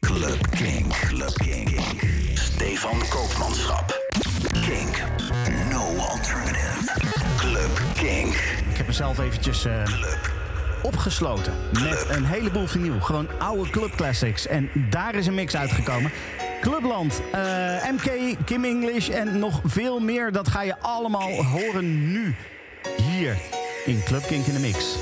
Club Kink. Club Kink. Stefan Koopmanschap. Kink. No alternative. Club Kink. Ik heb mezelf eventjes eh, opgesloten met een heleboel vinyl. Gewoon oude club classics. En daar is een mix uitgekomen. Clubland, eh, MK, Kim English en nog veel meer. Dat ga je allemaal horen nu. Hier in Club Kink in de Mix.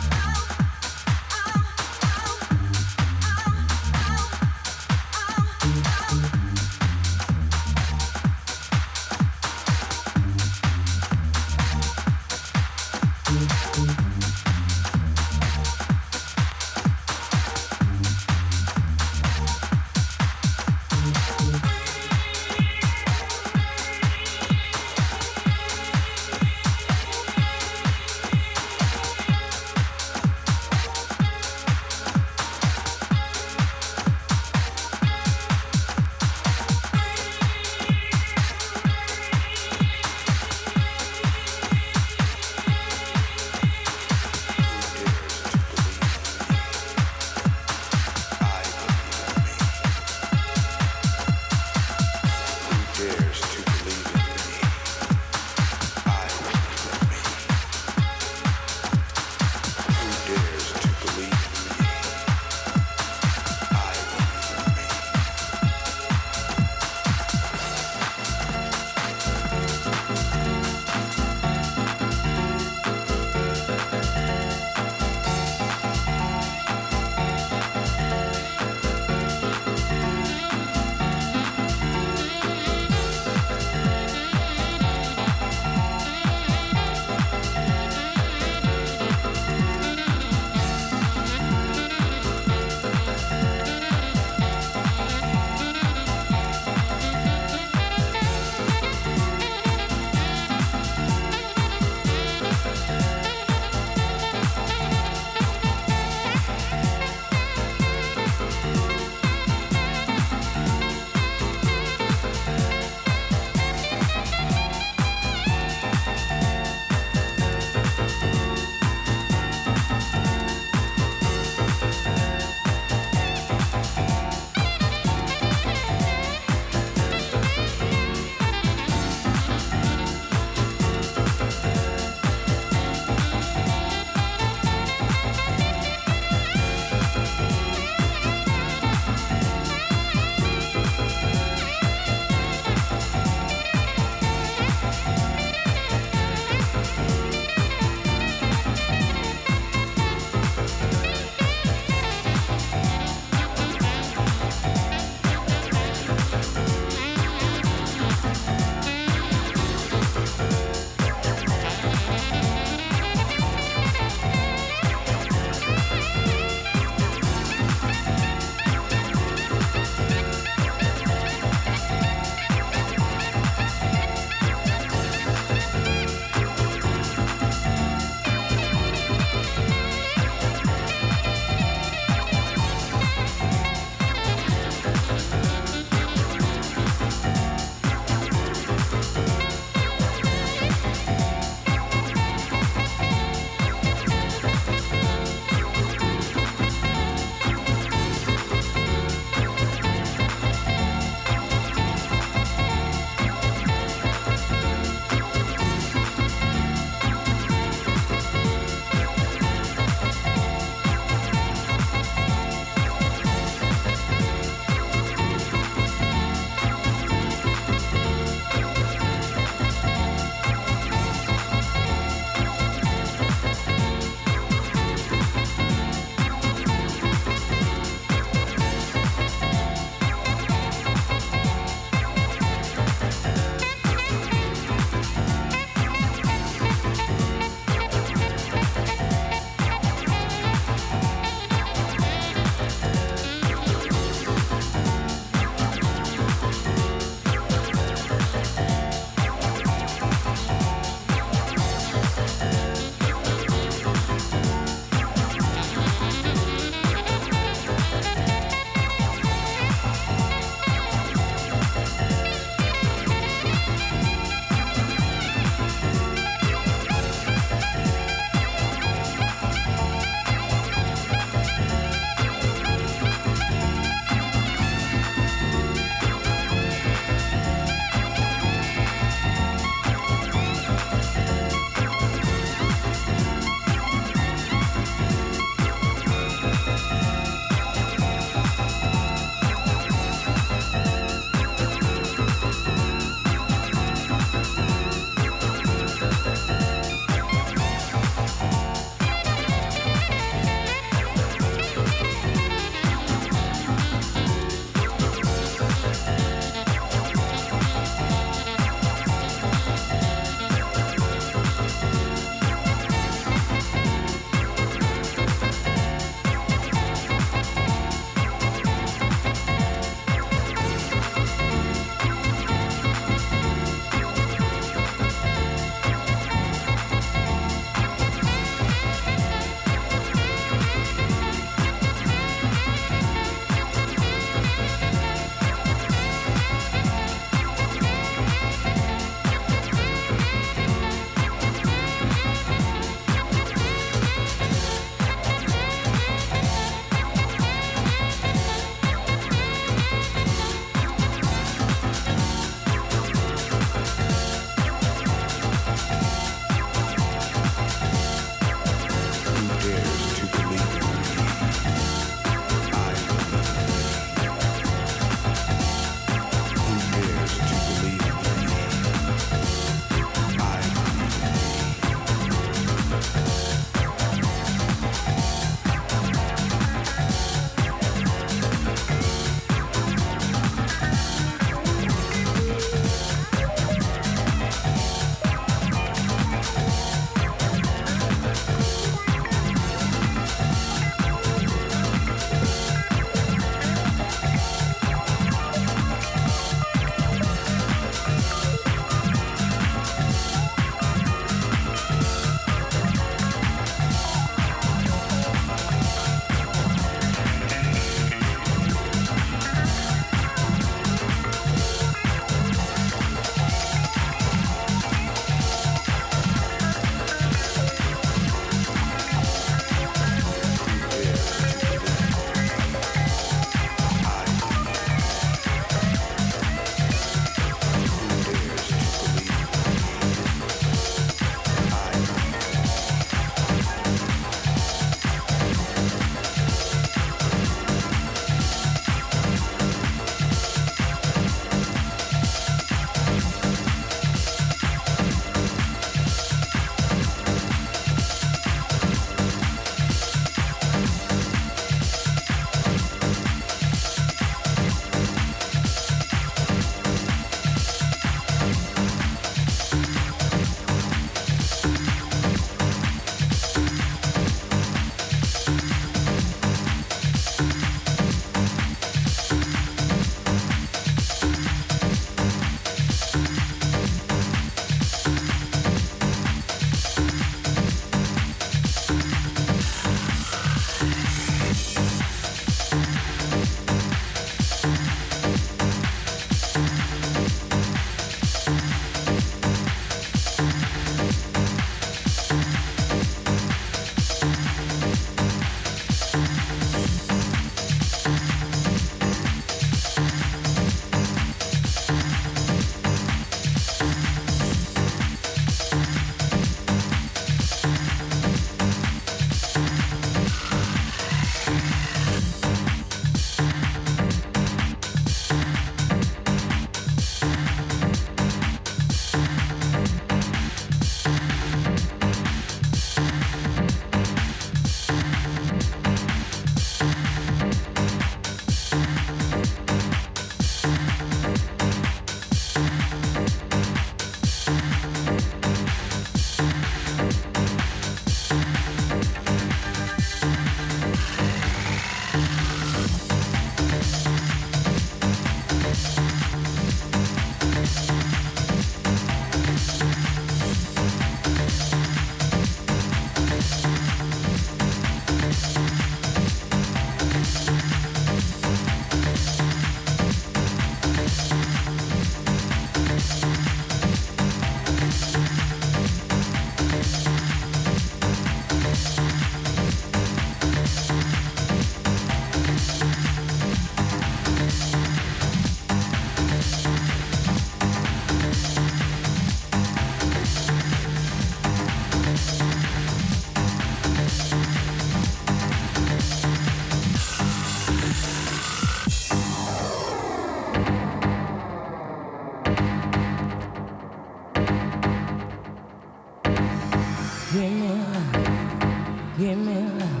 Give me love. Give me love.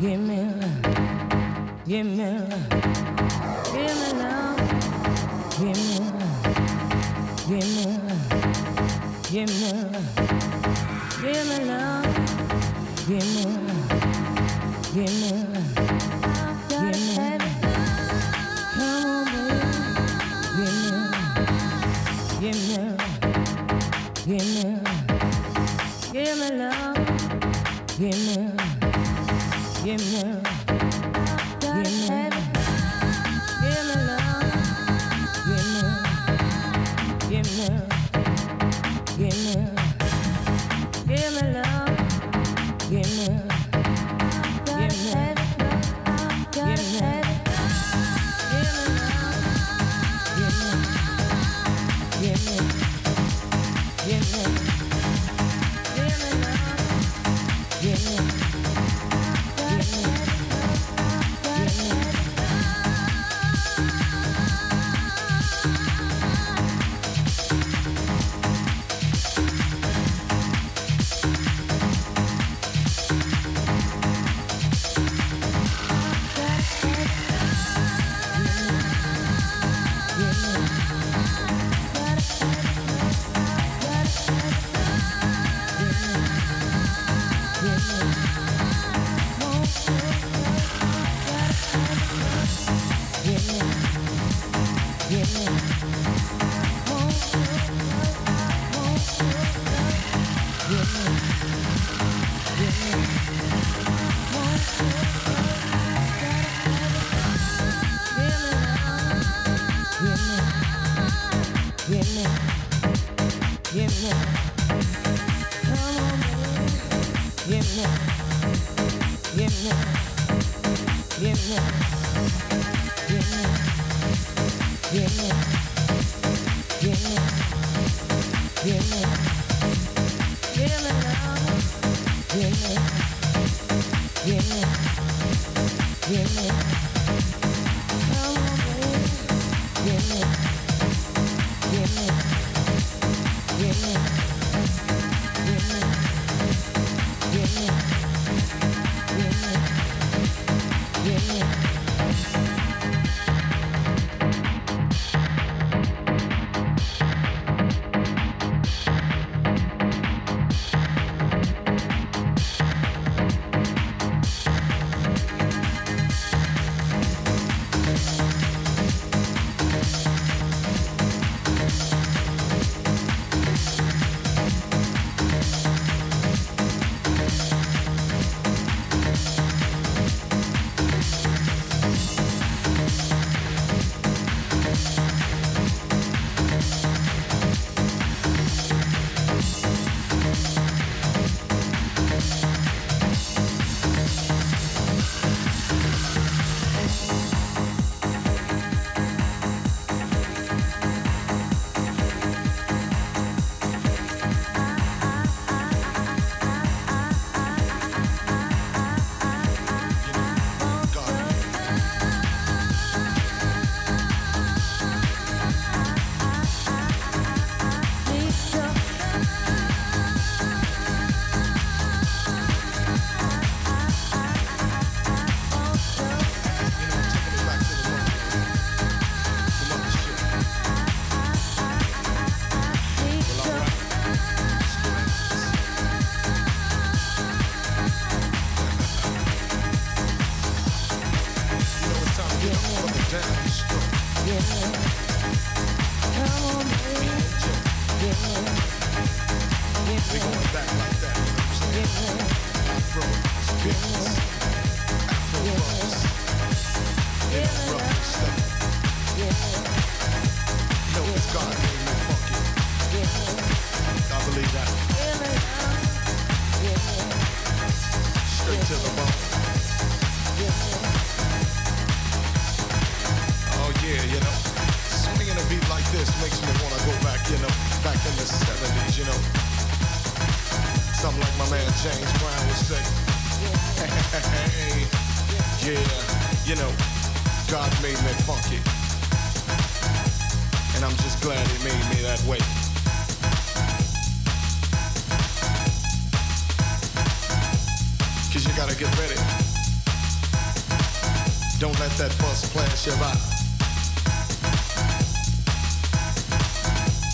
Give me love. Give me love. Give me love. Give me. Give me love. Give me love. Give me love. Give me love. Give me.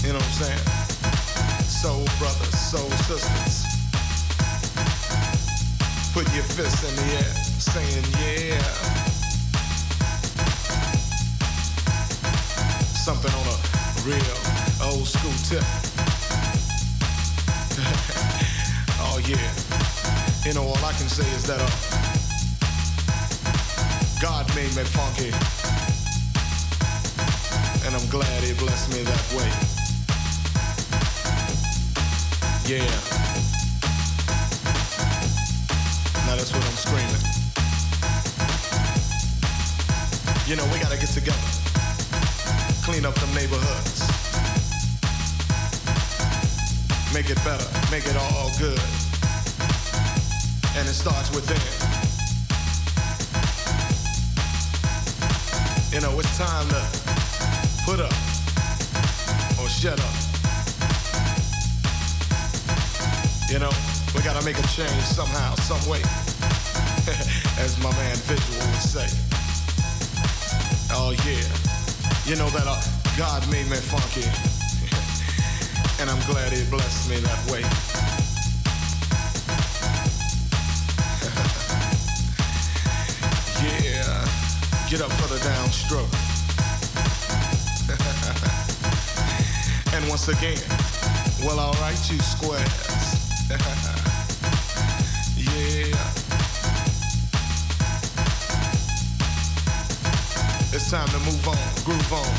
You know what I'm saying? Soul brothers, soul sisters. Put your fists in the air, saying yeah. Something on a real old school tip. oh yeah. You know, all I can say is that uh, God made me funky. And I'm glad he blessed me that way. Yeah. Now that's what I'm screaming. You know, we gotta get together. Clean up them neighborhoods. Make it better, make it all good. And it starts within. You know, it's time to put up or shut up. You know, we gotta make a change somehow, some way. As my man Visual would say. Oh yeah. You know that uh, God made me funky. and I'm glad he blessed me that way. yeah. Get up for the downstroke. and once again, well alright you squares. Yeah. It's time to move on, groove on.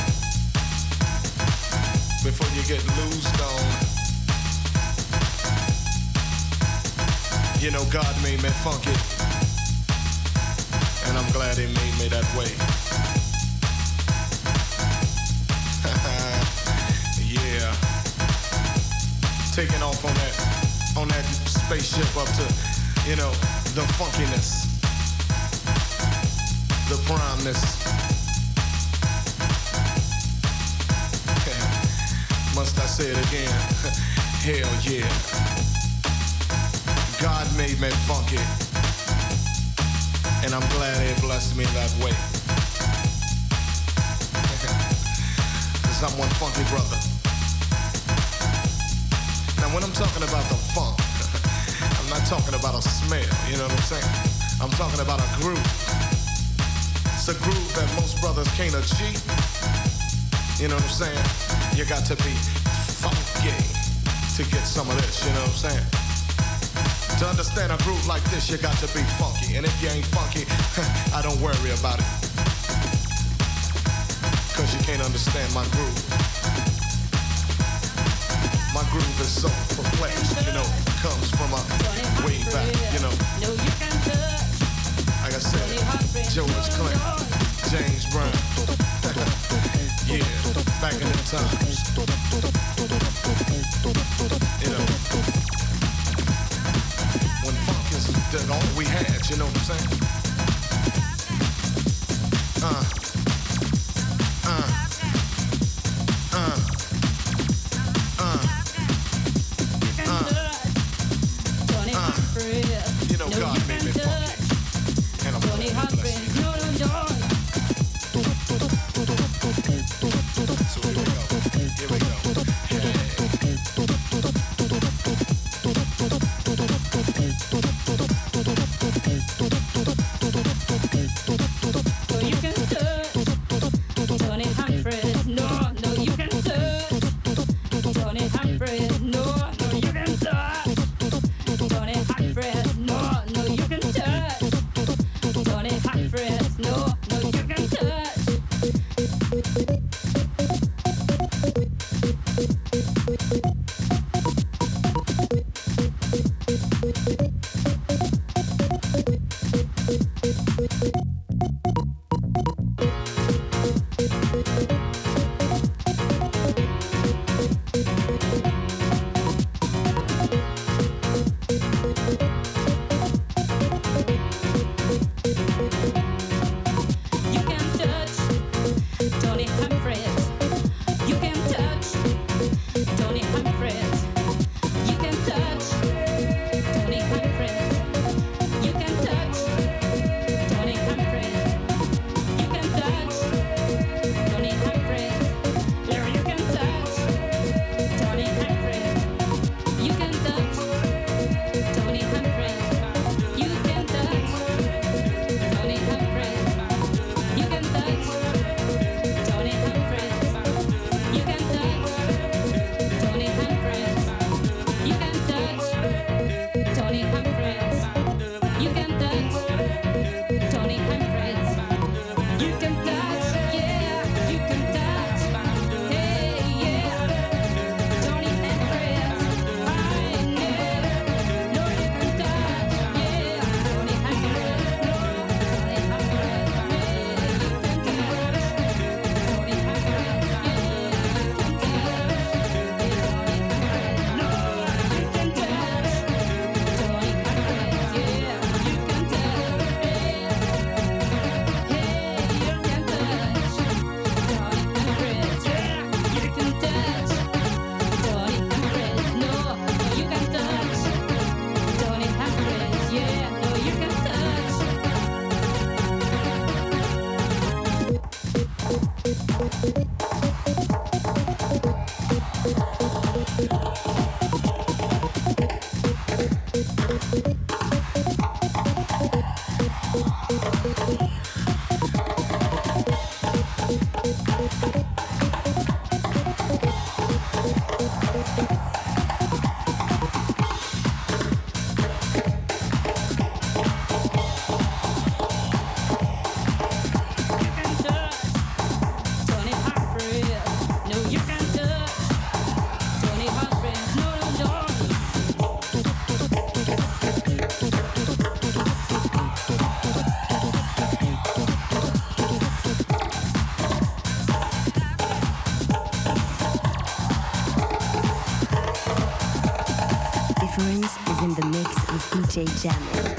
Before you get loosed on. You know God made me funky. And I'm glad he made me that way. yeah. Taking off on that on that spaceship up to, you know, the funkiness. The primeness. Must I say it again? Hell yeah. God made me funky. And I'm glad he blessed me that way. Cause I'm one funky brother. When I'm talking about the funk, I'm not talking about a smell, you know what I'm saying? I'm talking about a groove. It's a groove that most brothers can't achieve. You know what I'm saying? You got to be funky to get some of this, you know what I'm saying? To understand a groove like this, you got to be funky. And if you ain't funky, I don't worry about it. Cause you can't understand my groove. Groove is so perplexed, you know, comes from a way back, you know. Like I said, George Clinton, James Brown. yeah, back in the times. You know, when funk is all we had, you know what I'm saying? Uh, jj m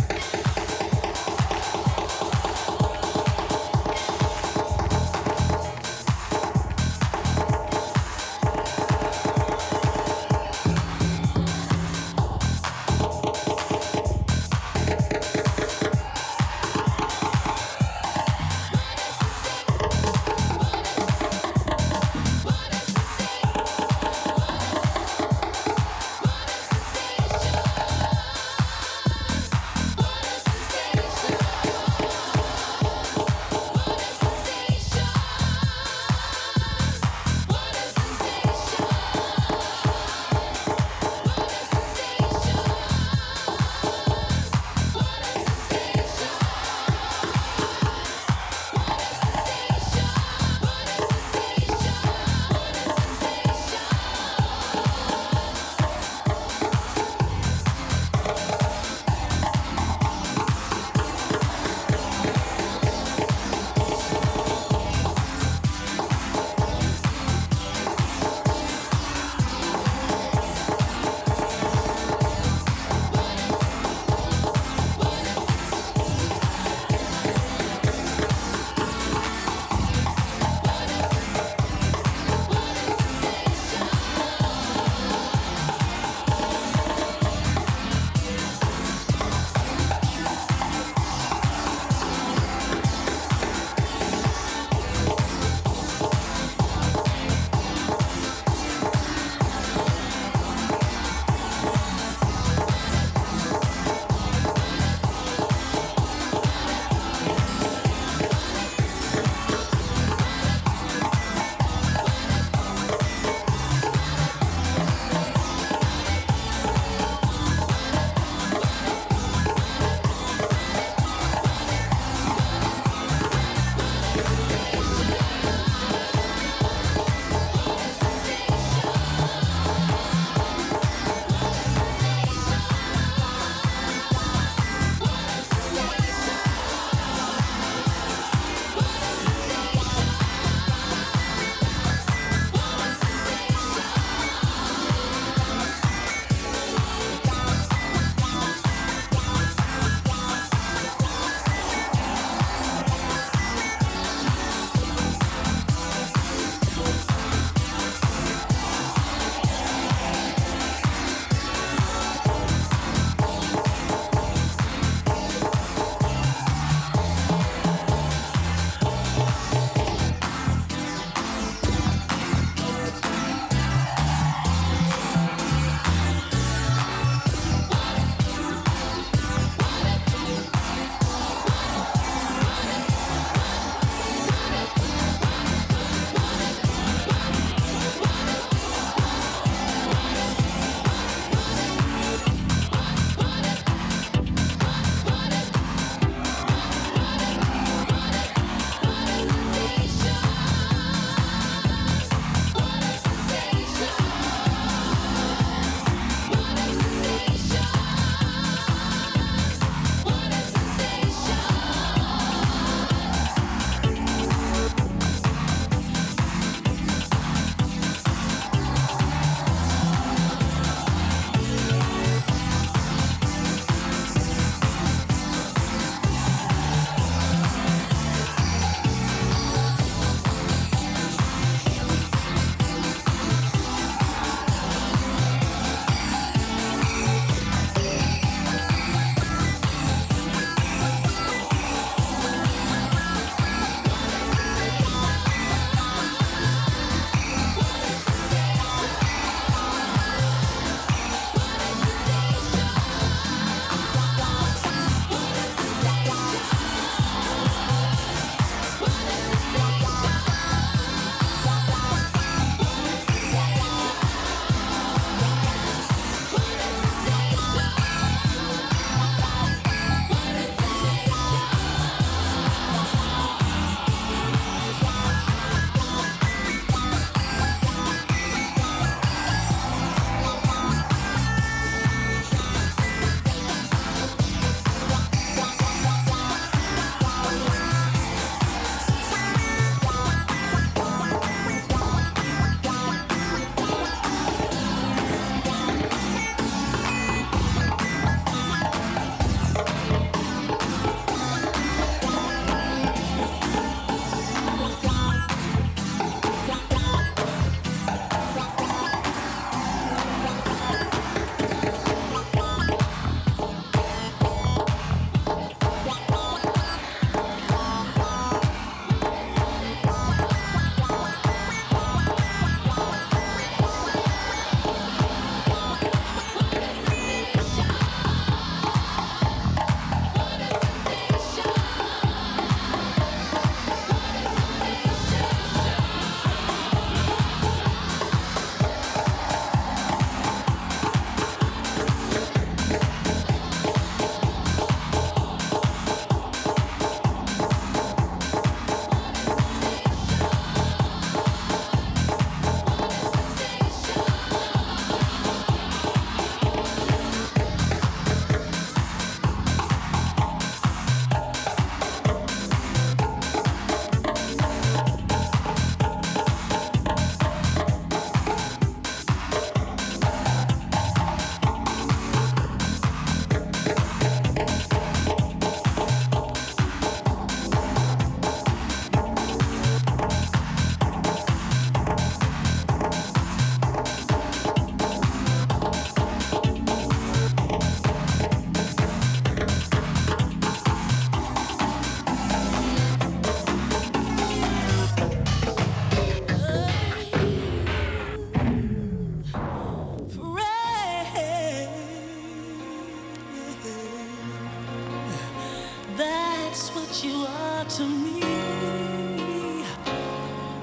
That's what you are to me.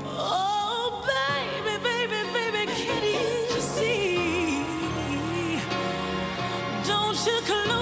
Oh, baby, baby, baby, can't you see? Don't you close?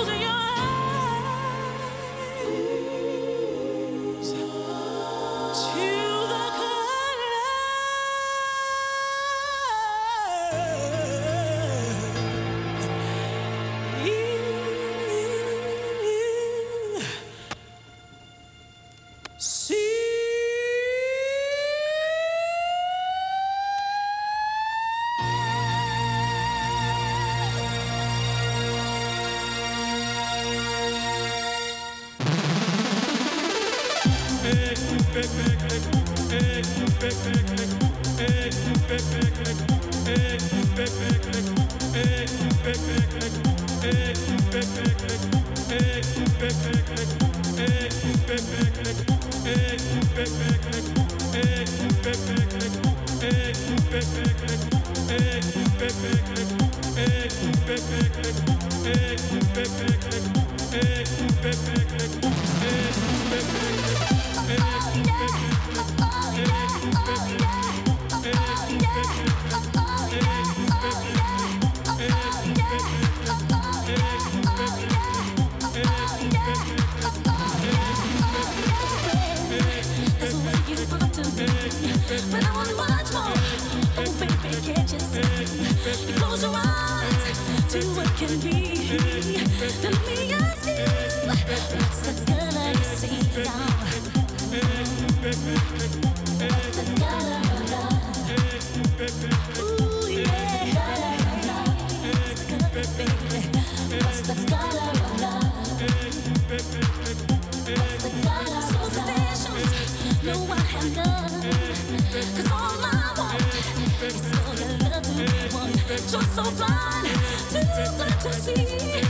too blind to see.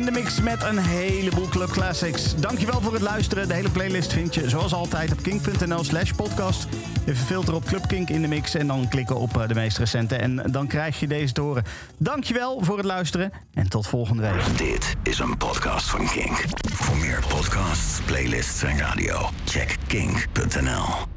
In de mix met een heleboel Club Classics. Dankjewel voor het luisteren. De hele playlist vind je zoals altijd op kink.nl slash podcast. Even filter op Club Kink in de mix en dan klikken op eh, de meest recente. En dan krijg je deze te horen. Dankjewel voor het luisteren en tot volgende week. Dit is een podcast van Kink. Voor meer podcasts, playlists en radio, check kink.nl.